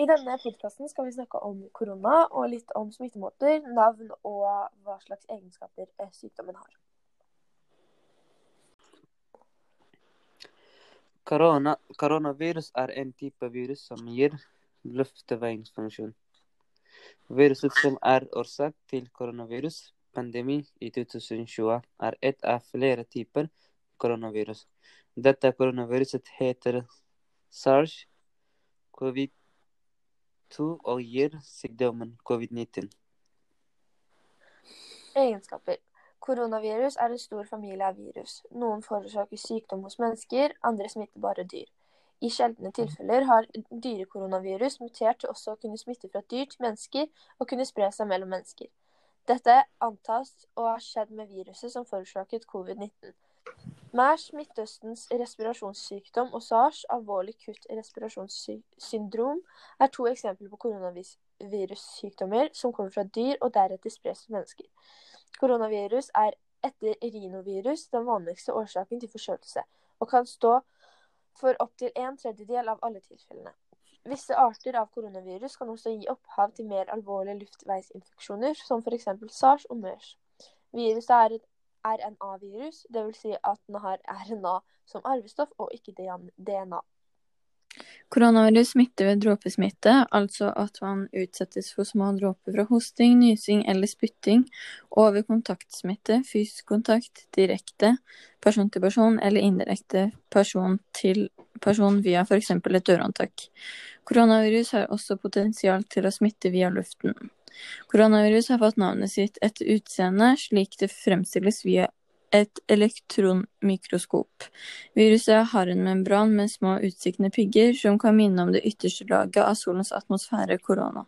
I denne podkasten skal vi snakke om korona og litt om smittemåter, navn og hva slags egenskaper eh, sykdommen har. Korona, koronavirus er en type virus som gir luftveiinfeksjon. Viruset som er årsak til koronaviruspandemi i 2020, er ett av flere typer koronavirus. Dette koronaviruset heter SARS-CoV-2 og gir sykdommen covid-19. Egenskaper. Koronavirus er en stor familie av virus. Noen forårsaker sykdom hos mennesker, andre smitter bare dyr. I sjeldne tilfeller har dyrekoronavirus mutert til også å kunne smitte fra dyr til mennesker og kunne spre seg mellom mennesker. Dette antas å ha skjedd med viruset som forårsaket covid-19. MERS, Midtøstens respirasjonssykdom, og SARS, alvorlig kutt-respirasjonssyndrom, er to eksempler på koronavirussykdommer som kommer fra dyr og deretter spres til mennesker. Koronavirus er etter rinovirus den vanligste årsaken til forkjølelse, og kan stå for opptil en tredjedel av alle tilfellene. Visse arter av koronavirus kan også gi opphav til mer alvorlige luftveisinfeksjoner, som f.eks. SARS og MERS. Viruset er et RNA-virus, dvs. Si at den har RNA som arvestoff og ikke DNA. Koronavirus smitter ved dråpesmitte, altså at man utsettes for små dråper fra hosting, nysing eller spytting, og ved kontaktsmitte, fysisk kontakt, direkte, person til person eller indirekte person til person via f.eks. et dørhåndtak. Koronavirus har også potensial til å smitte via luften. Koronavirus har fått navnet sitt etter utseendet, slik det fremstilles via et elektronmikroskop. Viruset har en membran med små utsiktende pigger som kan minne om det ytterste laget av solens atmosfære, korona.